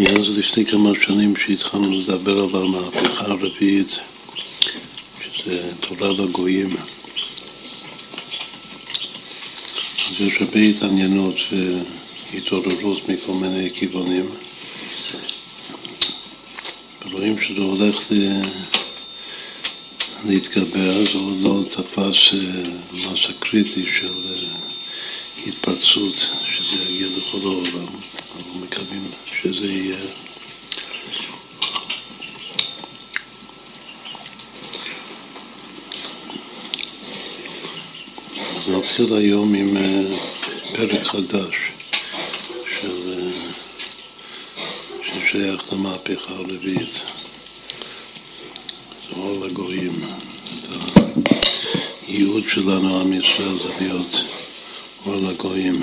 מאז לפני כמה שנים שהתחלנו לדבר על המהפכה הרביעית, שזה תורה לגויים. אז יש הרבה התעניינות והתעוררות מכל מיני כיוונים. רואים שזה הולך להתגבר, זה עוד לא תפס אה, מסה קריטי של אה, התפרצות, שזה יגיע לכל העולם. אנחנו מקווים שזה יהיה. נתחיל היום עם אה, פרק חדש של, ששייך למהפכה הרביעית. זה אור לגויים. הייעוד שלנו, עם ישראל, זה להיות אור לגויים.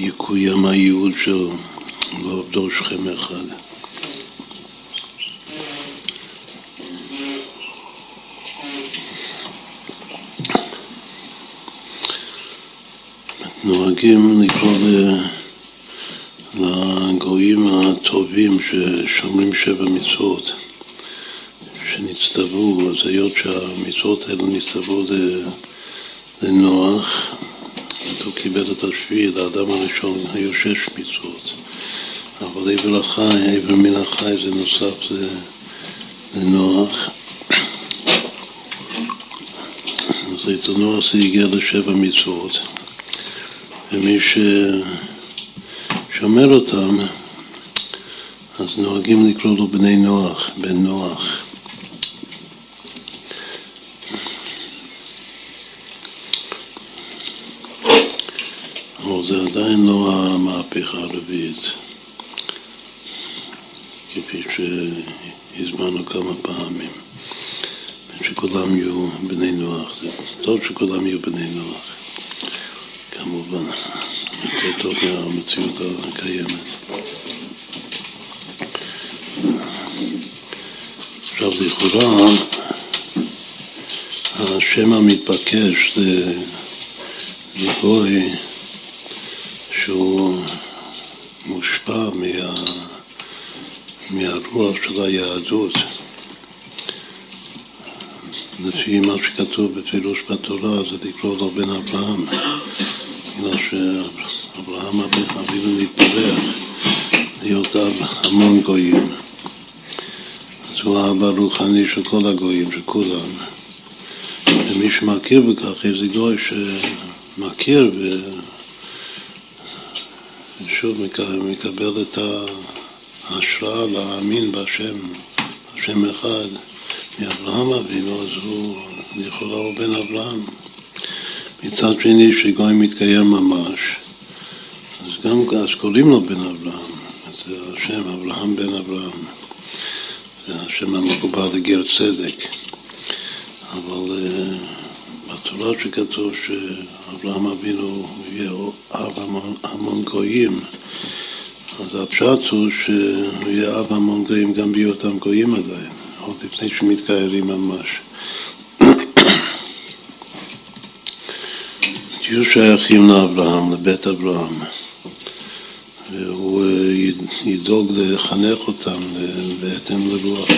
עד שיקוים הייעוד של לא עבדו שכם אחד. נוהגים לקרוא לגויים הטובים ששומרים שבע מצוות. שנצטוו, אז היות שהמצוות האלה נצטוו לנוח, אז קיבל את השביעי, לאדם הראשון היו שש מצוות. אבל עבר החי, עבר מן החי זה נוסף זה לנוח. אז את הנוח זה הגיע לשבע מצוות, ומי ששומר אותם, אז נוהגים לקרוא לו בני נוח, בן נוח. זה עדיין לא המהפכה הרביעית, כפי שהזמנו כמה פעמים, שכולם יהיו בני נוח. זה טוב שכולם יהיו בני נוח, כמובן, יותר טוב מהמציאות הקיימת. עכשיו, לכאורה, השם המתבקש זה לגוי שהוא מושפע מה, מהרוח של היהדות. לפי מה שכתוב בפירוש בתורה זה לקרוא לו בן אברהם, בגלל שאברהם אבינו נתברך להיות אב המון גויים. אז הוא האב הרוחני של כל הגויים, של כולם. ומי שמכיר בכך, איזה גוי שמכיר ו... שוב מקבל את ההשראה להאמין בהשם, השם אחד, מאברהם אבינו, אז הוא לכאורה הוא בן אברהם. מצד שני, שגוי מתקיים ממש, אז גם אז קוראים לו בן אברהם, זה השם אברהם בן אברהם, זה השם המקובל לגר צדק, אבל uh, בתורה שכתוב ש... אברהם אבינו יהיה אב המון גויים, אז הפשט הוא שהוא יהיה אב המון גויים גם בהיותם גויים עדיין, עוד לפני שמתקיירים ממש. תהיו שייכים לאברהם, לבית אברהם, והוא ידאוג לחנך אותם בהתאם לרוח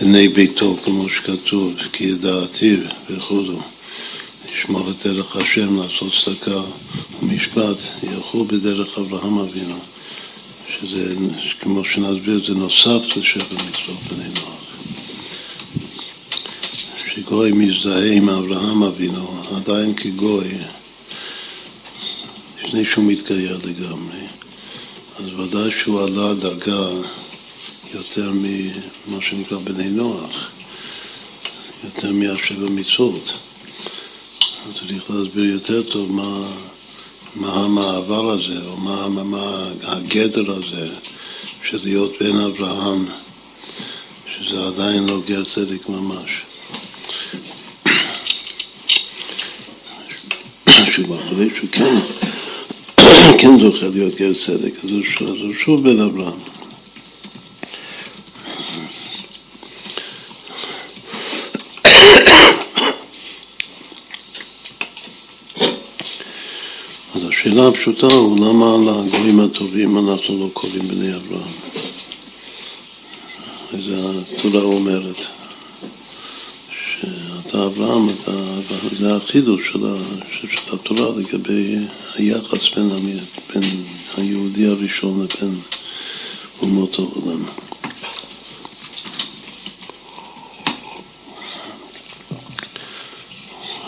בני ביתו, כמו שכתוב, כי ידעתיו וכו'. לשמור את דרך השם, לעשות צדקה ומשפט, ילכו בדרך אברהם אבינו, שזה, כמו שנסביר, זה נוסף לשבע מצוות בני נוח. שגוי מזדהה עם אברהם אבינו, עדיין כגוי, לפני שהוא מתגייר לגמרי, אז ודאי שהוא עלה דרגה יותר ממה שנקרא בני נוח, יותר מהשבע מצוות. צריך להסביר יותר טוב מה, מה המעבר הזה, או מה, מה, מה הגדר הזה של להיות בן אברהם, שזה עדיין לא גר צדק ממש. שהוא אחרי שהוא כן, כן זוכה להיות גר צדק, אז הוא שוב בן אברהם. השאלה הפשוטה הוא למה על הגויים הטובים אנחנו לא קוראים בני אברהם? זה התורה אומרת. שאתה אברהם, אתה, זה החידוש של, התורה לגבי היחס בין, בין היהודי הראשון לבין אומות העולם.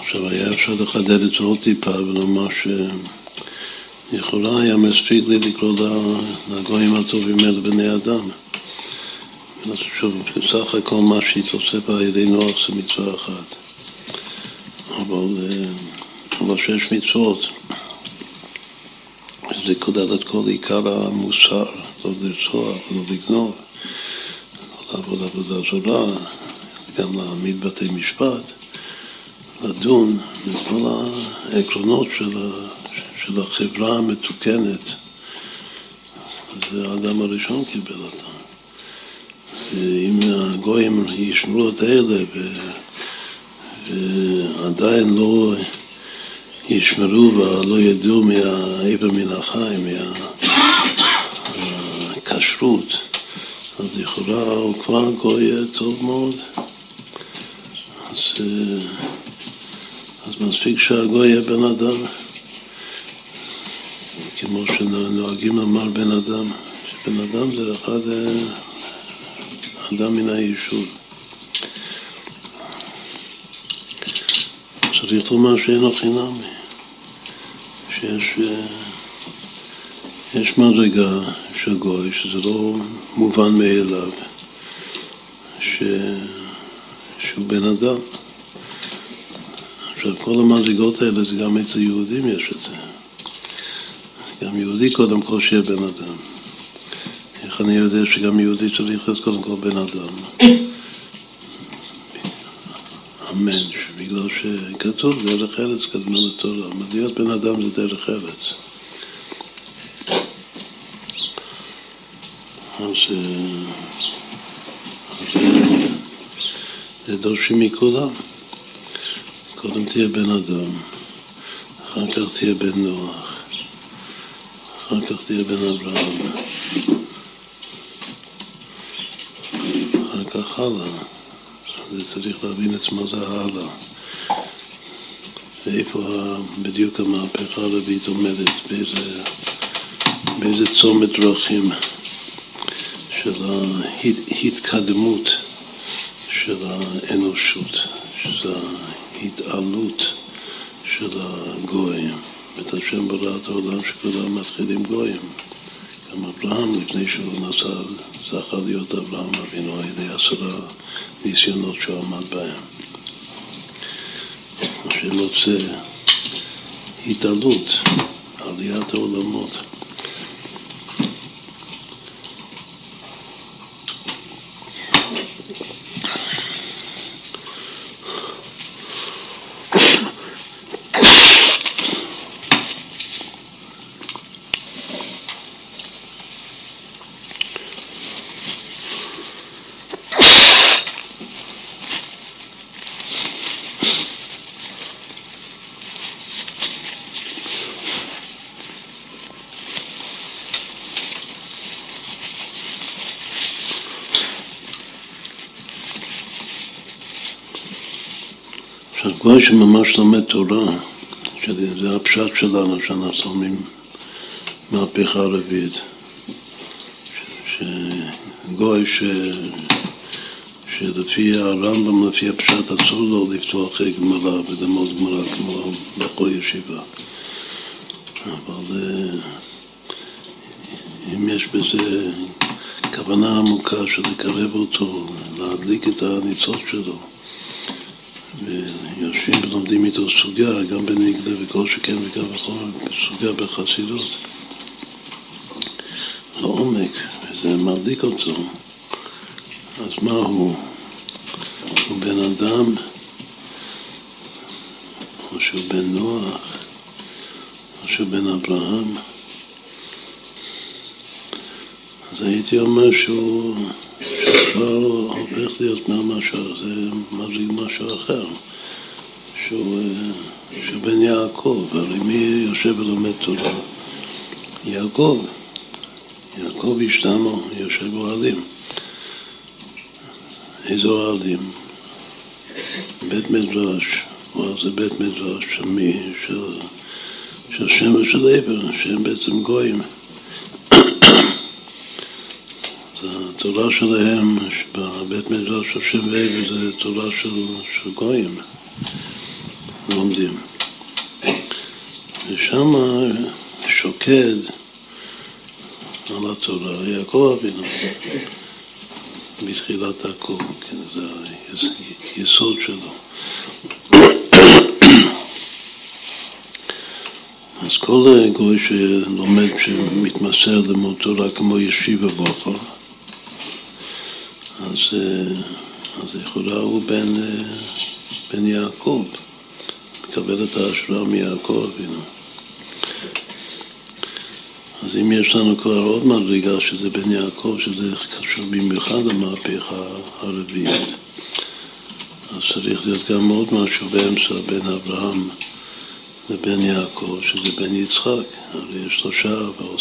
עכשיו, היה אפשר לחדד את זה עוד טיפה ולומר שלכאורה היה מספיק לי לקרוא לגויים הטובים אלה בני אדם. בסך הכל מה שהתווסף על ידי נוח זה מצווה אחת. אבל, אה, אבל שש מצוות זה כולל את כל עיקר המוסר, לא לרצוח, לא לגנוב, לא לעבוד עבודה זרה, גם להעמיד בתי משפט. לדון בכל העקרונות של, ה, של החברה המתוקנת. זה האדם הראשון קיבל אותה. ואם הגויים ישמרו את אלה ו, ועדיין לא ישמרו ולא ידעו מהעבר מן החי, מהכשרות, אז לכאורה הוא כבר גוי טוב מאוד. אז אז מספיק שהגוי יהיה בן אדם, כמו שנוהגים לומר בן אדם, שבן אדם זה אחד, אה, אדם מן היישוב. צריך לומר שאינו חינם, שיש אה, יש מדרגה של גוי, שזה לא מובן מאליו, ש, שהוא בן אדם. עכשיו, כל המדרגות האלה זה גם אצל יהודים יש את זה. גם יהודי קודם כל שיהיה בן אדם. איך אני יודע שגם יהודי צריך להיות קודם כל בן אדם? אמן, בגלל שכתוב דרך ארץ קדמה לתורה. להיות בן אדם זה דרך ארץ. אז זה דורשים מכולם. קודם תהיה בן אדם, אחר כך תהיה בן נוח, אחר כך תהיה בן אברהם, אחר כך הלאה. זה צריך להבין את מה זה הלאה. ואיפה בדיוק המהפכה הרביעית עומדת, באיזה, באיזה צומת דרכים של ההתקדמות של האנושות, שזה התעלות של הגויים. את השם ברא את העולם שכולם מתחילים גויים. גם אברהם, לפני שהוא נסע, זכה להיות אברהם אבינו על ידי עשרה ניסיונות שהוא עמד בהם. השם רוצה התעלות, עליית העולמות. גוי שממש לומד תורה, שזה הפשט שלנו, שאנחנו לומדים מהפכה רביעית. שגוי ש... שלפי הרמב"ם, לפי הפשט, אסור לו לפתוח גמרא וללמוד גמרא כמו בכל ישיבה. אבל אה, אם יש בזה כוונה עמוקה של לקרב אותו, להדליק את הניצוץ שלו, ויושבים ולומדים איתו סוגיה, גם בנגלה וכל שכן וגם בכל סוגיה בחסידות, לעומק, וזה מדליק אותו. אז מה הוא? הוא בן אדם, או שהוא בן נוח, או שהוא בן אברהם. אז הייתי אומר שהוא... כבר הופך להיות מהמשהו, זה משהו אחר, שהוא... אה, שהוא בן יעקב, הרי מי יושב ולומד תורה? יעקב. יעקב אשתנו יושב אוהלים. איזה אוהלים? בית מדרש, או זה בית מדרש של מי? של, של שם ושל עבר, שהם בעצם גויים. התורה שלהם, בבית מדרש של שם ועבר זה תורה של, של גויים, לומדים. ושם שוקד על התורה יעקב אבינו בתחילת הכל, כן, זה היסוד שלו. אז כל גוי שלומד, שמתמסר למוד תורה כמו ישיבה בוכר, אז, אז לכאורה הוא בן, בן יעקב, מקבל את ההשראה מיעקב אבינו. אז אם יש לנו כבר עוד מדרגה שזה בן יעקב, שזה קשור במיוחד למהפכה הרביעית, אז צריך להיות גם עוד משהו באמצע בין אברהם לבן יעקב, שזה בן יצחק, הרי יש שלושה אבות,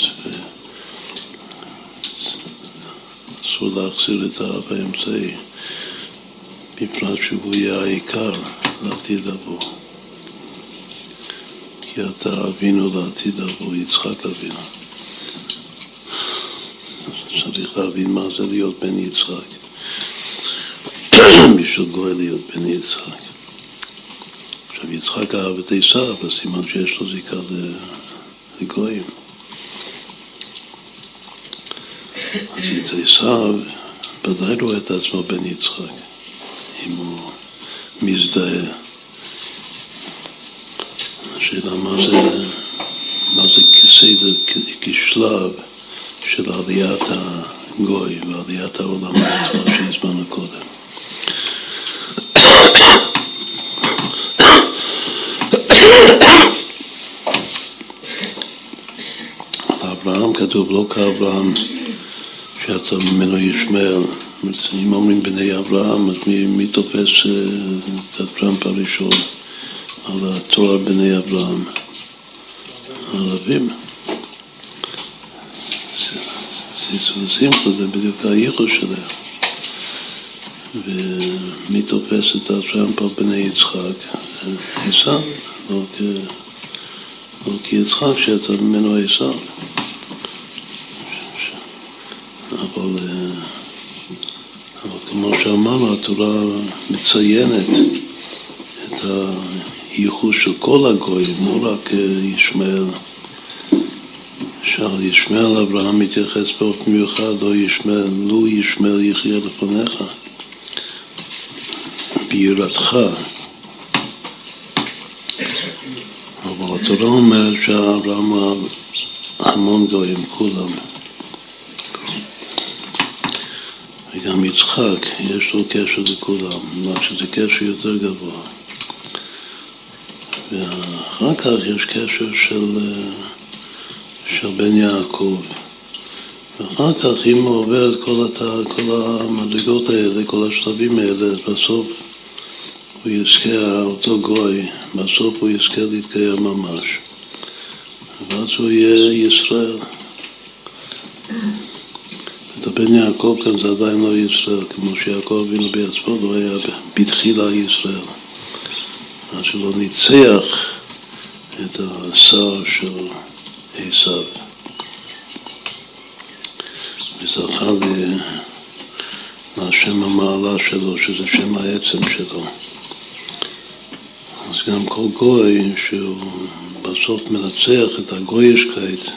אסור להחזיר את האב האמצעי, בפרט שהוא יהיה העיקר לעתיד לבוא. כי אתה אבינו לעתיד לבוא, יצחק אבינו. צריך להבין מה זה להיות בן יצחק. בשביל גוי להיות בן יצחק. עכשיו, יצחק אהב את עשיו, אז סימן שיש לו זיקה לגויים. אז את עשיו ודאי רואה את עצמו בן יצחק, אם הוא מזדהה. השאלה מה זה, מה זה כסדר, כשלב. של עליית הגוי ועליית העולם עצמו שהזמנו קודם. אברהם כתוב לא כאברהם שיצא ממנו ישמעאל. אם אומרים בני אברהם, אז מי, מי תופס אה, את הטראמפ הראשון על התואר בני אברהם? הערבים. ושמחה זה בדיוק הייחוד שלהם. ומי תופס את הטראמפ על בני יצחק? עשיו, לא, לא כיצחק שיצא ממנו עשיו. אבל, אבל כמו שאמרנו, התורה מציינת את הייחוד של כל הגויים, לא רק ישמעאל. שעל ישמעאל אברהם מתייחס באופן מיוחד, לא ישמעאל, לו ישמעאל יחיה לפניך, ביראתך. אבל התורה אומרת שאברהם המון גויים, כולם. וגם יצחק, יש לו קשר לכולם, רק שזה קשר יותר גבוה. ואחר כך יש קשר של... של בן יעקב. ואחר כך, אם הוא עובר את כל, הת... כל המדרגות האלה, כל השלבים האלה, בסוף הוא יזכה, אותו גוי, בסוף הוא יזכה להתקיים ממש. ואז הוא יהיה ישראל. את הבן יעקב כאן זה עדיין לא ישראל, כמו שיעקב אבינו בעצמו לא היה בתחילה ישראל. עד שלא ניצח את השר של... עשיו. וזכה להשם המעלה שלו, שזה שם העצם שלו. אז גם כל גוי שהוא בסוף מנצח את הגוישקייט,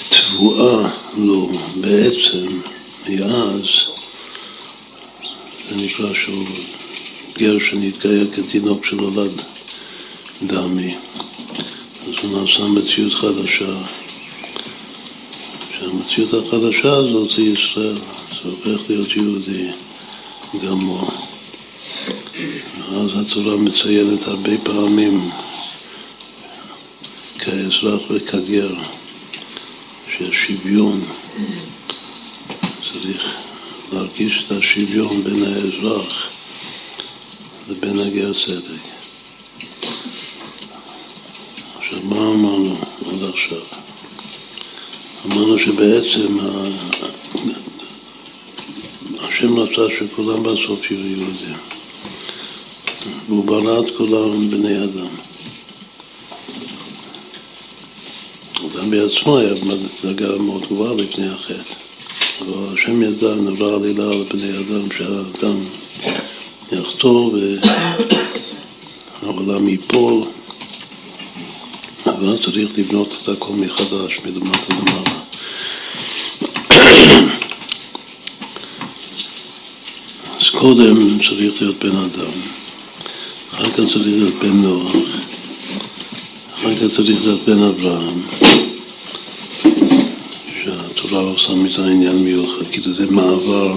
התבואה לו בעצם מאז, זה נקרא שהוא גר שנתגייר כתינוק שנולד דמי. הוא נעשה מציאות חדשה, שהמציאות החדשה הזאת זה ישראל, זה הופך להיות יהודי גמור. ואז התורה מציינת הרבה פעמים כאזרח וכגר, שהשוויון, צריך להרגיש את השוויון בין האזרח לבין הגר צדק. מה אמרנו עד עכשיו? אמרנו שבעצם השם רצה שכולם בסוף יהיו יהודים. והוא ברא את כולם בני אדם. אדם בעצמו היה בדרגה מאוד גבוהה לפני החטא. אבל השם ידע, נברא עלילה על בני אדם, שהאדם יחתור והעולם ייפול, אבל צריך לבנות את הכל מחדש, מלמטה למעלה. אז קודם צריך להיות בן אדם, אחר כך צריך להיות בן נוח, אחר כך צריך להיות בן אברהם. שהתורה עושה מזה עניין מיוחד, כאילו זה מעבר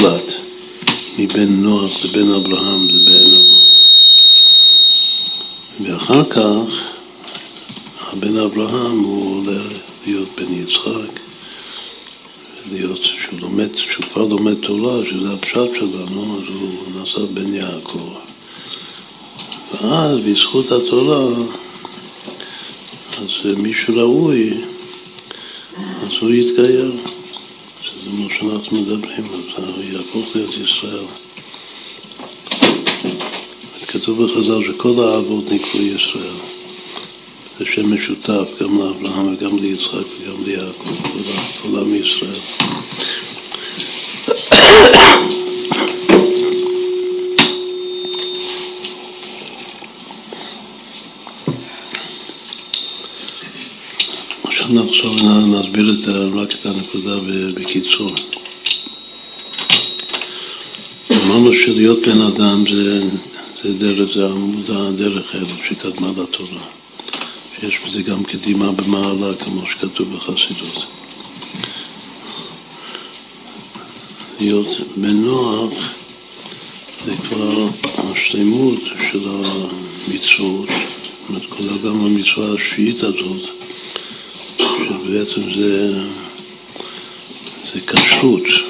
מוחלט מבין נוח לבין אברהם לבין אבות. ואחר כך הבן אברהם הוא עולה להיות בן יצחק, להיות, שהוא לומד, שהוא כבר לומד תורה, שזה הפשט שלנו, אז הוא נעשה בן יעקב. ואז בזכות התורה אז מישהו ראוי, אז הוא יתגייר. שאנחנו מדברים, אז הוא יהפוך להיות ישראל. כתוב בחז"ל שכל האבות נקראו ישראל. זה שם משותף גם לאברהם וגם ליצחק וגם ליעקב, כל עם ישראל. נחזור נסביר את, רק את הנקודה בקיצור. אמרנו שלהיות בן אדם זה, זה דרך, זה עמוד הדרך האלו שקדמה לתורה. שיש בזה גם קדימה במעלה, כמו שכתוב בחסידות. להיות בן נוח זה כבר השלמות של המצוות, זאת אומרת, כל אדם המצווה השביעית הזאת שבעצם זה, זה כשרות.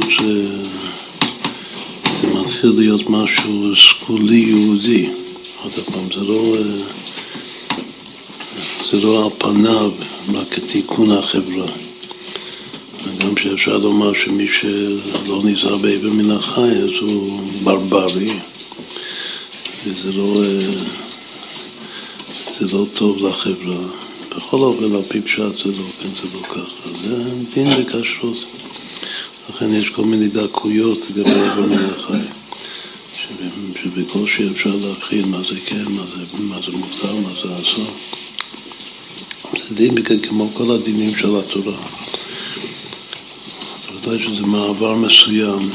כשרות זה, זה מתחיל להיות משהו סגולי יהודי. עוד פעם, זה לא, זה לא על פניו רק כתיקון החברה. גם שאפשר לומר שמי שלא נזהר באבן מן החי אז הוא ברברי, וזה לא... זה לא טוב לחברה. בכל אופן, על פי פשט זה לא, כן, זה לא ככה. זה דין בכשרות. לכן יש כל מיני דקויות לגבי אבן מן החי, שבקושי אפשר להבחין מה זה כן, מה זה, מה זה מותר, מה זה אסור. זה דין כמו כל הדינים של התורה. ודאי שזה מעבר מסוים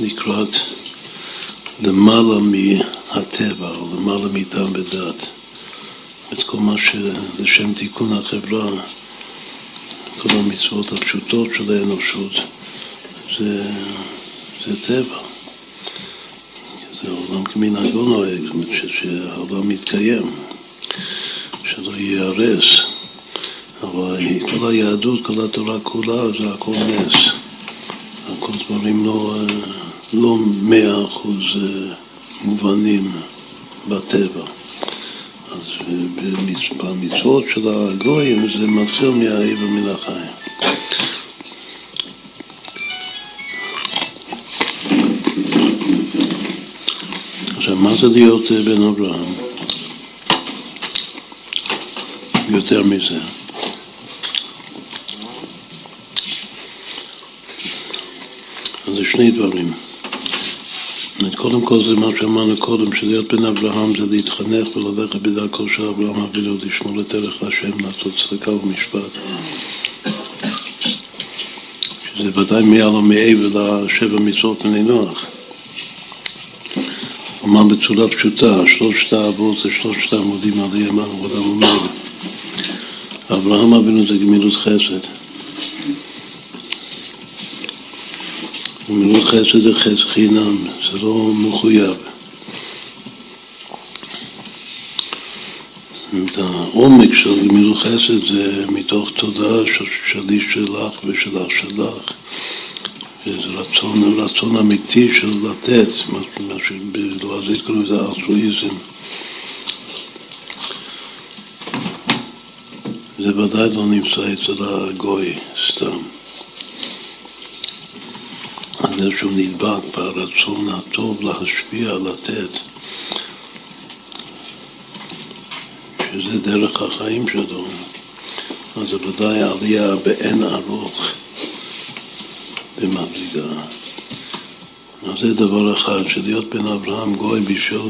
לקראת למעלה מהטבע, או למעלה מטעם בדת. את כל מה שלשם תיקון החברה, כל המצוות הפשוטות של האנושות, זה, זה טבע. זה עולם כמנהגו נוהג, זאת אומרת שהעולם מתקיים, שלא ייהרס. אבל כל היהדות, כל התורה כולה, זה הכל נס. הכל דברים לא, לא מאה אחוז אה, מובנים בטבע. במצוות של הגויים זה מתחיל מהאיבר מן החיים. להיות אה, בן אברהם? יותר מזה. אז זה שני דברים. קודם כל זה מה שאמרנו קודם, שלהיות בן אברהם זה להתחנך וללכת בדרכו של אברהם אבינו, לשמור את ערך השם, לעשות צדקה ומשפט. שזה ודאי מעל ומעבר לשבע מצוות בני נוח. אמר בצורה פשוטה, שלושת האבות זה שלושת העמודים עליהם העבודה ומעלה. אברהם אבינו זה גמילות חסד. גמילות חסד זה חסד חינם, זה לא מחויב. את העומק של גמילות חסד זה מתוך תודעה של שלי שלך ושלך שלך. וזה רצון, רצון אמיתי של לתת, מה שבלועזית קוראים לזה אלטרואיזם. זה ודאי לא נמצא אצל הגוי סתם. על זה שהוא נדבק ברצון הטוב להשפיע, לתת. שזה דרך החיים שלו. אז זה ודאי עלייה באין ארוך במדרגה. אז זה דבר אחד, שלהיות בן אברהם גוי בשביל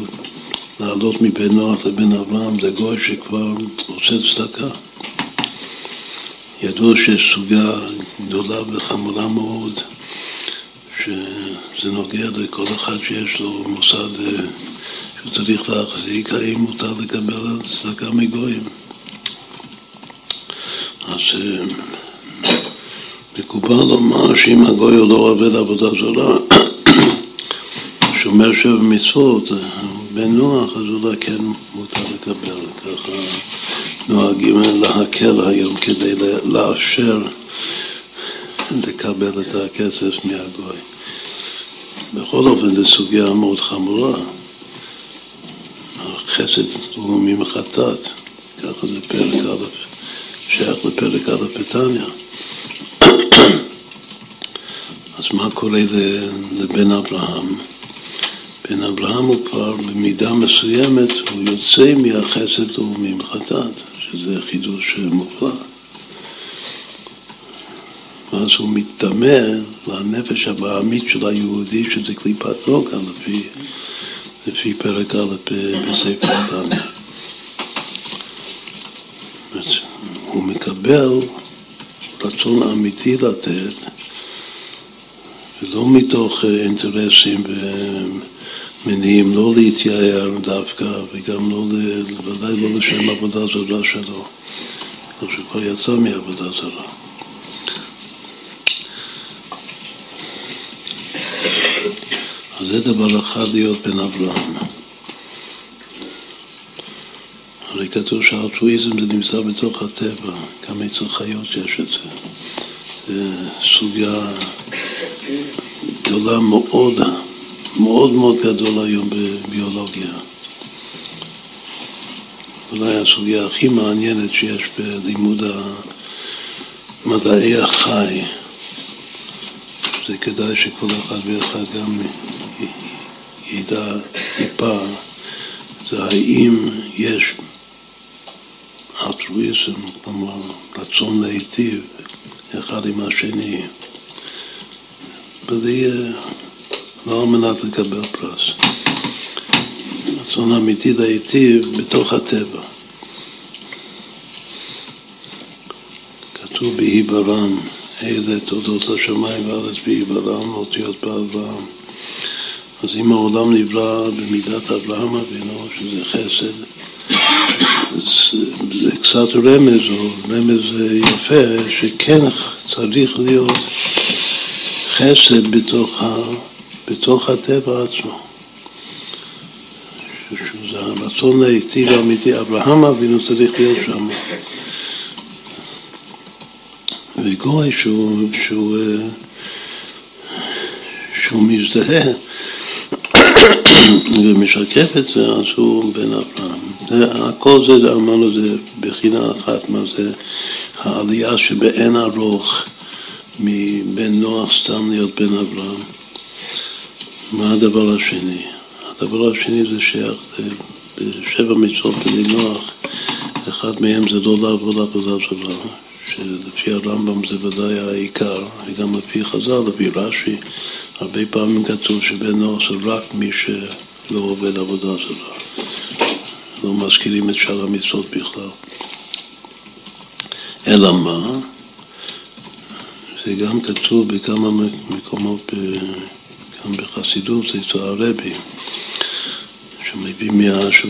לעלות מבן נוח לבן אברהם זה גוי שכבר עושה צדקה. ידוע שיש סוגיה גדולה וחמורה מאוד, שזה נוגע לכל אחד שיש לו מוסד אה, שהוא צריך להחזיק, האם מותר לקבל צדקה מגויים. אז אה, מקובל לומר שאם הגוי הוא לא עובד עבודה זרה, שומר שבע מצוות, בן נוח, אז אולי כן מותר לקבל. ככה נוהגים להקל היום כדי לאפשר לקבל את הכסף מהגוי. בכל אופן, זו סוגיה מאוד חמורה. חסד הוא ממחטאת, ככה זה פרק א', שייך לפרק א' בתניא. אז מה קורה לבן אברהם? בן אברהם הוא כבר במידה מסוימת, הוא יוצא מהחסד וממחטאת, שזה חידוש מופלא. ואז הוא מתטמא לנפש הבעמית של היהודי, שזה קליפת נוגה, לפי, לפי פרק א' בספר התניא. הוא מקבל רצון אמיתי לתת, ולא מתוך אינטרסים ומניעים, לא להתייער דווקא, וגם לא, ודאי לא לשם עבודה זרה שלו, כמו שכבר יצא מעבודה זרה. אז זה דבר אחד להיות בן אברהם. הרי כתוב שהאלטרואיזם זה נמצא בתוך הטבע, גם אצל חיות יש את זה. זה סוגיה גדולה מאוד, מאוד מאוד גדול היום בביולוגיה. אולי הסוגיה הכי מעניינת שיש בלימוד מדעי החי. זה כדאי שכל אחד ואחד גם ידע טיפה, זה האם יש אלטרואיזם, כלומר רצון להיטיב אחד עם השני, בלי, לא על מנת לקבל פרס. רצון אמיתי להיטיב בתוך הטבע. כתוב בהיברם אלה תולדות השמיים והארץ בעיברם, אותיות באברהם. אז אם העולם נברא במידת אברהם אבינו, שזה חסד, זה קצת רמז, או רמז יפה, שכן צריך להיות חסד בתוך, ה, בתוך הטבע עצמו. שזה הרצון להיטיב האמיתי, אברהם אבינו צריך להיות שם. וגוי שהוא, שהוא, אה, שהוא מזדהה ומשקף את זה, אז הוא בן אברהם. הכל זה, אמרנו, זה בחינה אחת, מה זה העלייה שבאין ארוך מבן נוח סתם להיות בן אברהם. מה הדבר השני? הדבר השני זה שייך בשבע מצוות בני נוח, אחד מהם זה לא לעבוד עבודה זרה. שלפי הרמב"ם זה ודאי העיקר, וגם לפי חז"ל, לפי רש"י, הרבה פעמים כתוב שבן נוח זה רק מי שלא עובד עבודה זרה. לא מזכירים את שאר המצוות בכלל. אלא מה? זה גם כתוב בכמה מקומות, גם בחסידות, אצל הרבי, שמביא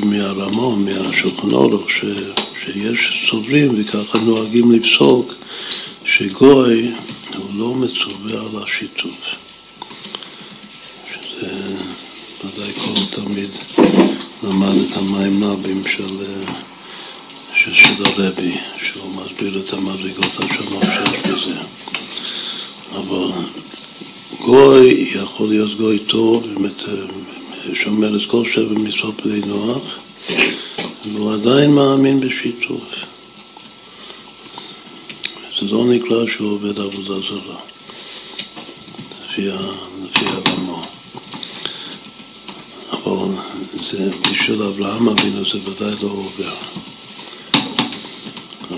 מהרמון, מהשולחן אורך, שיש סוברים וככה נוהגים לפסוק שגוי הוא לא מצווה על השיתוף. שזה ודאי כל תלמיד למד את המים נבים של, של, של הרבי, שהוא מסביר את המדרגות השונות שיש בזה. אבל גוי יכול להיות גוי טוב, באמת שומר את כל שבע מצוות בני נוח, והוא עדיין מאמין בשיתוף. זה לא נקרא שהוא עובד עבודה זרה, לפי, הרמה. אבל זה, בשביל אברהם אבינו זה ודאי לא עובר.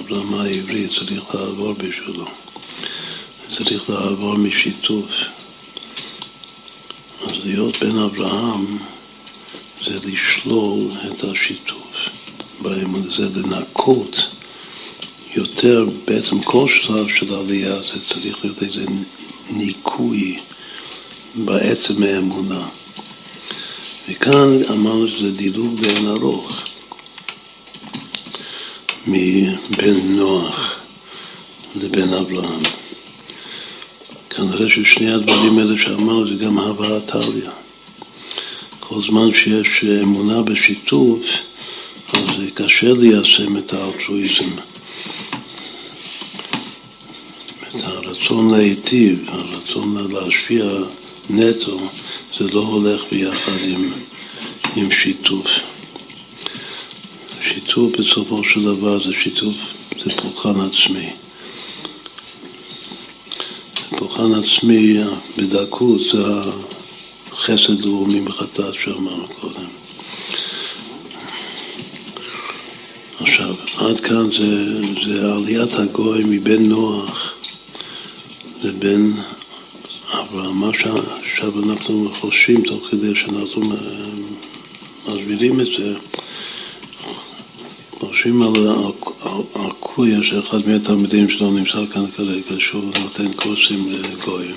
אברהם העברי צריך לעבור בשבילו. צריך לעבור משיתוף. אז להיות בן אברהם זה לשלול את השיתוף. זה לנקות יותר, בעצם כל שלב של עלייה זה צריך להיות איזה ניקוי בעצם האמונה. וכאן אמרנו שזה דילוג באין ארוך מבן נוח לבן אברהם. כנראה ששני הדברים האלה שאמרנו זה גם הווה טליה. כל זמן שיש אמונה בשיתוף, אז קשה ליישם את האלטרואיזם. את הרצון להיטיב, הרצון להשפיע נטו, זה לא הולך ביחד עם, עם שיתוף. שיתוף בסופו של דבר זה שיתוף, זה פולחן עצמי. פולחן עצמי בדקות זה החסד לאומי מחטאת שאמרנו קודם. עכשיו, עד כאן זה, זה עליית הגוי מבין נוח לבין אברהם. מה שעכשיו אנחנו חושבים תוך כדי שאנחנו מסבירים את זה, חושבים על הקויה שאחד מהתלמידים שלו נמצא כאן כרגע, שהוא נותן קורסים לגויים.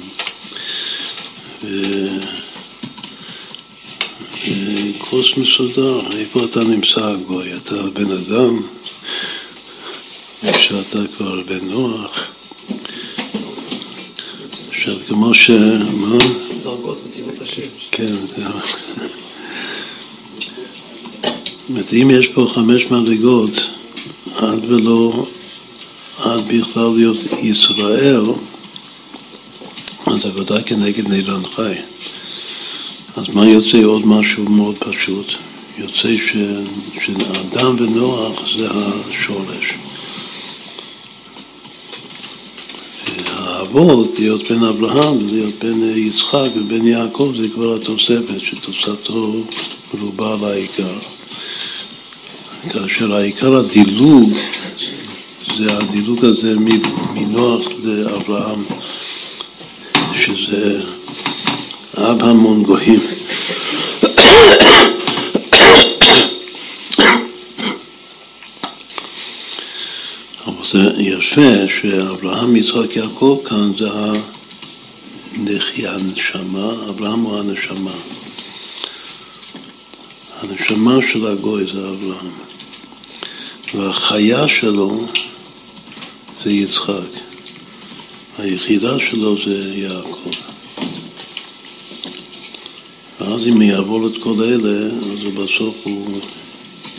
קורס מסודר, איפה אתה נמצא גוי? אתה בן אדם, שאתה כבר בן נוח. עכשיו, כמו ש... מה? דרגות מציבות השם. כן, זהו. אומרת, אם יש פה חמש מדרגות, עד ולא, עד בכלל להיות ישראל, אז זה ודאי כנגד נילן חי. אז מה יוצא עוד משהו מאוד פשוט? יוצא ש, שאדם ונוח זה השורש. האבות, להיות בן אברהם, להיות בן יצחק ובן יעקב, זה כבר התוספת, שתוספתו רובה על העיקר. כאשר העיקר הדילוג זה הדילוג הזה מנוח לאברהם, שזה אב המון גויים. אבל זה יפה שאברהם, יצחק, יעקב כאן זה הנשמה, אברהם הוא הנשמה. הנשמה של הגוי זה אברהם. והחיה שלו זה יצחק. היחידה שלו זה יעקב. ואז אם יעבור את כל אלה, אז בסוף הוא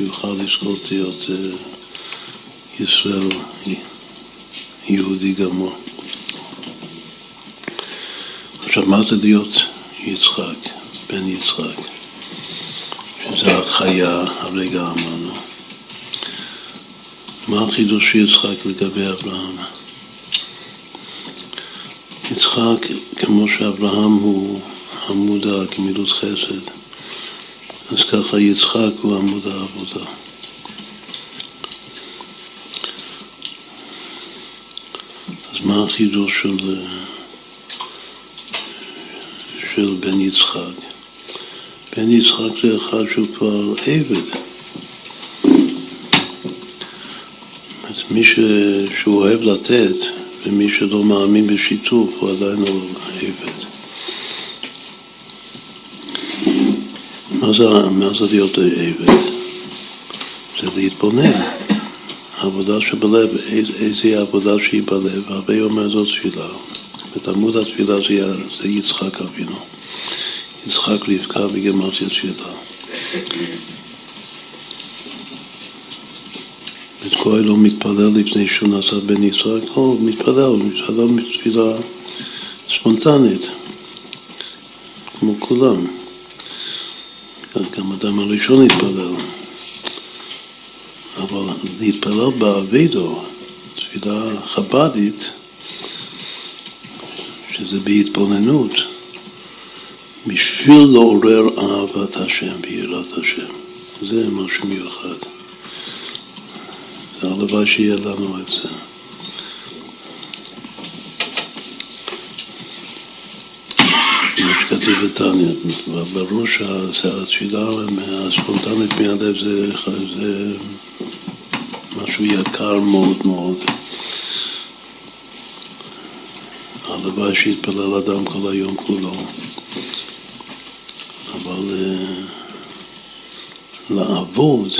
יוכל לזכות להיות אה, ישראל יהודי גמור. עכשיו, מה זה להיות יצחק, בן יצחק? החיה, הרגע אמרנו. מה החידוש של יצחק לגבי אברהם? יצחק, כמו שאברהם הוא עמוד הגמילות חסד, אז ככה יצחק הוא עמוד העבודה. אז מה החידוש של, של בן יצחק? בן יצחק זה אחד שהוא כבר עבד. מי ש... שהוא אוהב לתת ומי שלא מאמין בשיתוף הוא עדיין לא עבד. מה זה, מה זה להיות עבד? זה להתבונן. העבודה שבלב, איזה עבודה שהיא בלב, הרבה אומר זאת תפילה. את עמוד התפילה זה יצחק אבינו. יצחק רבקה בגמרתי תפילה. את כהן לא מתפלל לפני שהוא נעשה בן יצחק, לא, הוא מתפלל, הוא מתפלל בתפילה ספונטנית. כמו כולם. גם אדם הראשון התפלל. אבל להתפלל באבידו, תפילה חב"דית, שזה בהתבוננות, בשביל לעורר אהבת השם ויראת השם. זה משהו מיוחד. הלוואי שיהיה לנו את זה. כמו שכתוב בתניא, ברור שהתפילה הספונטנית מהלב זה, זה משהו יקר מאוד מאוד. הלוואי שיתפלל אדם כל היום כולו. אבל uh, לעבוד,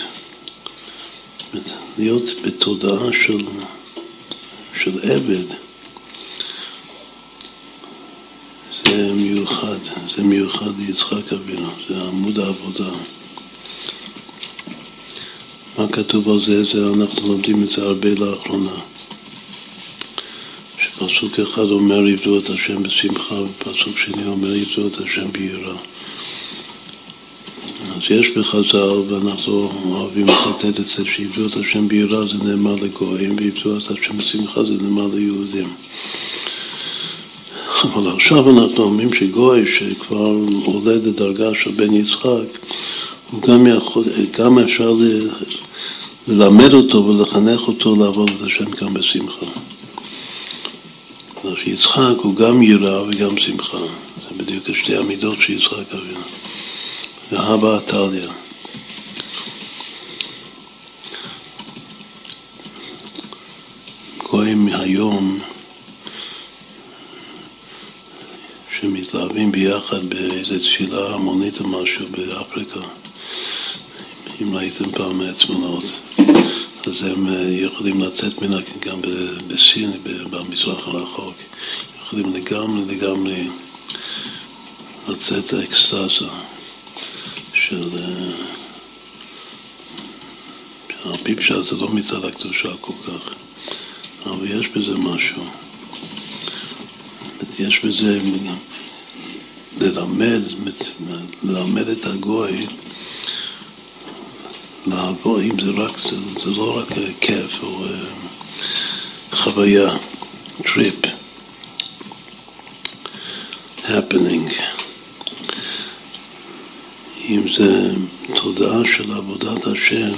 להיות בתודעה של, של עבד, זה מיוחד, זה מיוחד ליצחק אבינו, זה עמוד העבודה. מה כתוב על זה? זה אנחנו לומדים את זה הרבה לאחרונה. שפסוק אחד אומר יבדו את השם בשמחה, ופסוק שני אומר יבדו את השם ביראה. אז יש בחז"ל, ואנחנו אוהבים לצטט את זה, שיבדו את השם ביראה זה נאמר לגויים, ויבדו את השם בשמחה זה נאמר ליהודים. אבל עכשיו אנחנו אומרים שגוי שכבר עולה לדרגה של בן יצחק, הוא גם, יכול, גם אפשר ללמד אותו ולחנך אותו לעבוד את השם גם בשמחה. אז יצחק הוא גם יראה וגם שמחה. זה בדיוק שתי המידות של יצחק אבינו. ואבא עתליה. גויים מהיום שמתלהבים ביחד באיזה תפילה המונית או משהו באפריקה. אם ראיתם פעם מהתמונות, אז הם אה, יכולים לצאת מן גם בסין, במזרח הרחוק, יכולים לגמרי לגמרי לצאת לאקסטזה של... אה, על פי פשט זה לא מצד הקדושה כל כך, אבל יש בזה משהו. יש בזה ללמד, ללמד את הגוי לעבור, אם זה רק, זה, זה לא רק כיף או אה, חוויה, טריפ, happening. אם זה תודעה של עבודת השם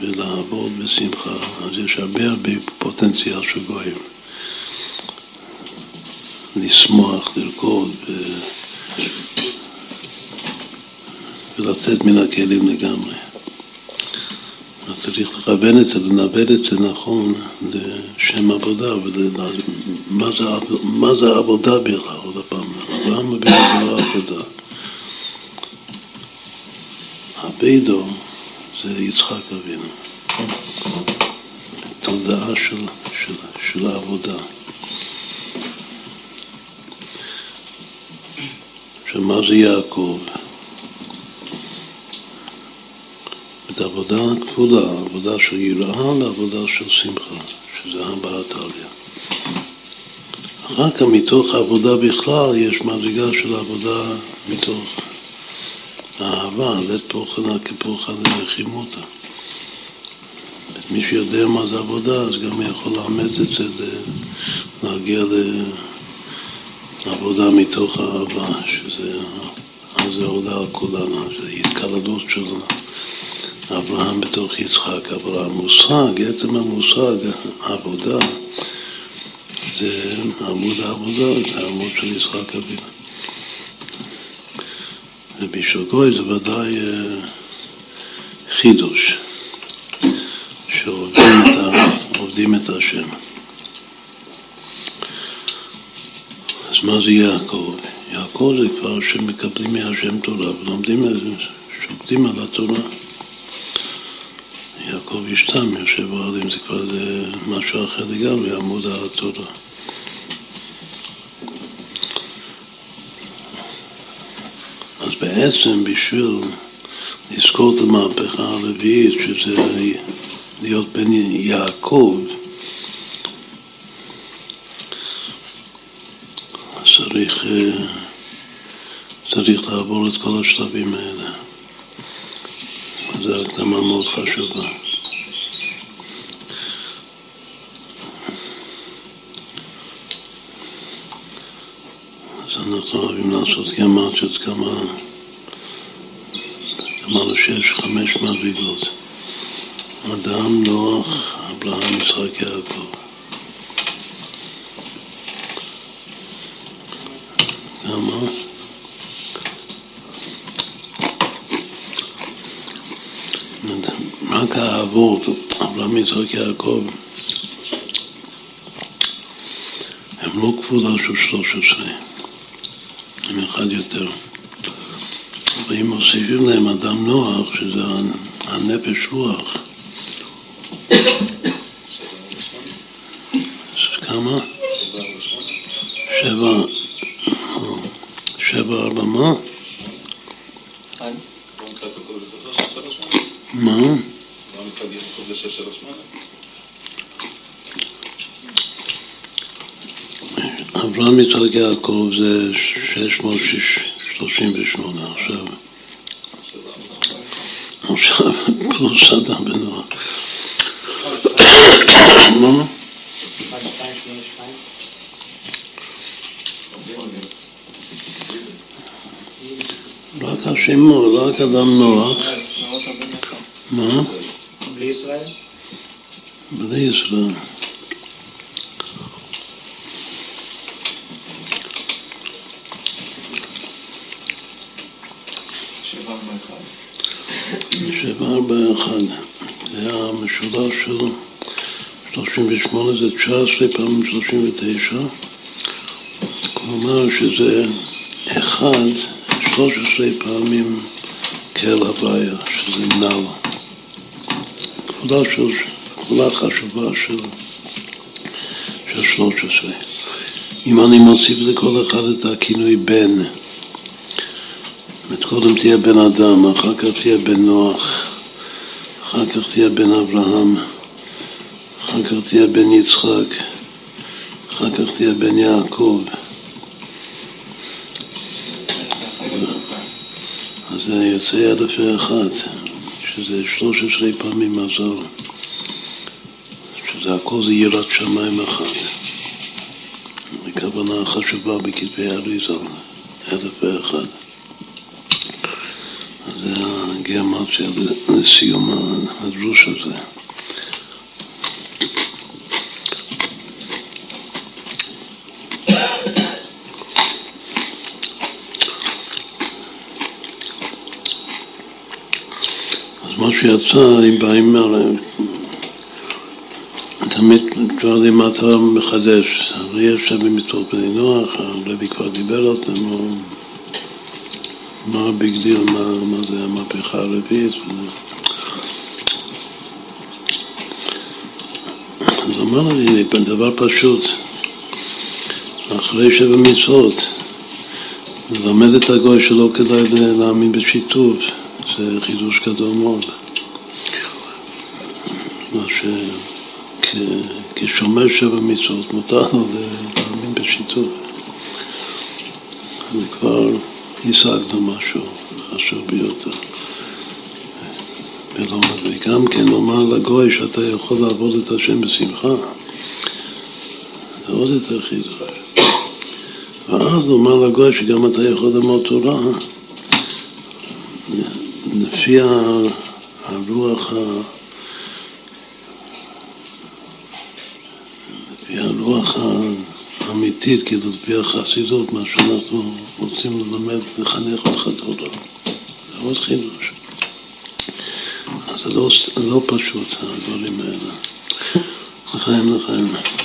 ולעבוד בשמחה, אז יש הרבה הרבה פוטנציאל של גויים. לשמוח, לרקוד ו... ולצאת מן הכלים לגמרי. צריך לכוון את זה, לנווט את זה נכון לשם עבודה, ומה זה, מה זה עבודה בכלל, עוד פעם, אברהם אבינו זה לא עבודה. אבידו זה יצחק אבינו. תודעה של, של, של העבודה. שמה זה יעקב? את העבודה הכפולה, עבודה של יראה לעבודה של שמחה, שזה הבעת עליה. אחר כך מתוך העבודה בכלל יש מדרגה של עבודה מתוך אהבה, לית פוחנה כפוחנה לחימותה. מי שיודע מה זה עבודה, אז גם יכול לאמץ את זה, להגיע לעבודה מתוך האהבה, שזה, אז זה עולה על כולנו, שזה התקלדות שלנו. אברהם בתוך יצחק, אבל המושג, עצם המושג, העבודה, זה עמוד העבודה, זה עמוד של יצחק אבינו. ובשביל גוי זה ודאי אה, חידוש, שעובדים את, השם. אז מה זה יעקב? יעקב זה כבר שמקבלים מהשם תורה ולומדים, שוקדים על התורה. יעקב ישתם, יושב אוהלים, זה כבר זה משהו אחר לגמרי, עמוד התורה. אז בעצם בשביל לזכור את המהפכה הרביעית, שזה להיות בן יעקב, צריך, צריך לעבור את כל השלבים האלה. זו הקדמה מאוד חשובה. אז אנחנו אוהבים לעשות גמטיות כמה, אמרנו שיש חמש מדרגות. אדם, נוח, אברהם, יצחק, יעקב. למה? רק האבות, אברהם, יצחק, יעקב, הם לא כפולה של 13, הם אחד יותר. ואם מוסיפים להם אדם נוח, שזה הנפש רוח, כמה? שבע, שבע ארבע מה? מה? אברהם יצחק יעקב זה 638 עכשיו. עכשיו פלוס אדם בנוח. מה? רק השמות, רק אדם נוח. מה? בלי ישראל? בלי ישראל. שבע ארבע אחד. זה המשולש של 38 זה 19 פעמים 39. כלומר שזה אחד, 13 פעמים כאל הוויה, שזה של, כפולה חשובה של, של 13. אם אני מוסיף לכל אחד את הכינוי בן, זאת קודם תהיה בן אדם, אחר כך תהיה בן נוח, אחר כך תהיה בן אברהם, אחר כך תהיה בן יצחק, אחר כך תהיה בן יעקב. אז זה יוצא אלף ואחת, שזה 13 פעמים מזל, שזה הכל זה יראת שמיים אחת. הכוונה חשובה בכתבי האריזה, אלף ואחת. זה הגיאומטיה לסיום הדרוש הזה. שיצא, אם באים, תמיד כבר אם אתה מחדש, הרי יש במצוות בני נוח, הרבי כבר דיבר אותם, מה ה big deal, מה, מה זה המהפכה הרביעית. אז אמר לי, דבר פשוט, אחרי שבע מצוות, ללמד את הגוי שלא כדאי להאמין בשיתוף, זה חידוש גדול מאוד. מה ש... כשומר שבע מצוות מותר לו להאמין בשיתוף. זה כבר השגנו משהו חשוב ביותר. וגם כן לומר לגוי שאתה יכול לעבוד את השם בשמחה, זה עוד יותר חידוש. ואז לומר לגוי שגם אתה יכול ללמוד תורה לפי הרוח ה... לפי הרוח האמיתית, כאילו לפי החסידות, מה שאנחנו רוצים ללמד, לחנך אותך תורה. זה עוד חידוש. זה לא, לא פשוט, הדברים האלה. לחיים לחיים.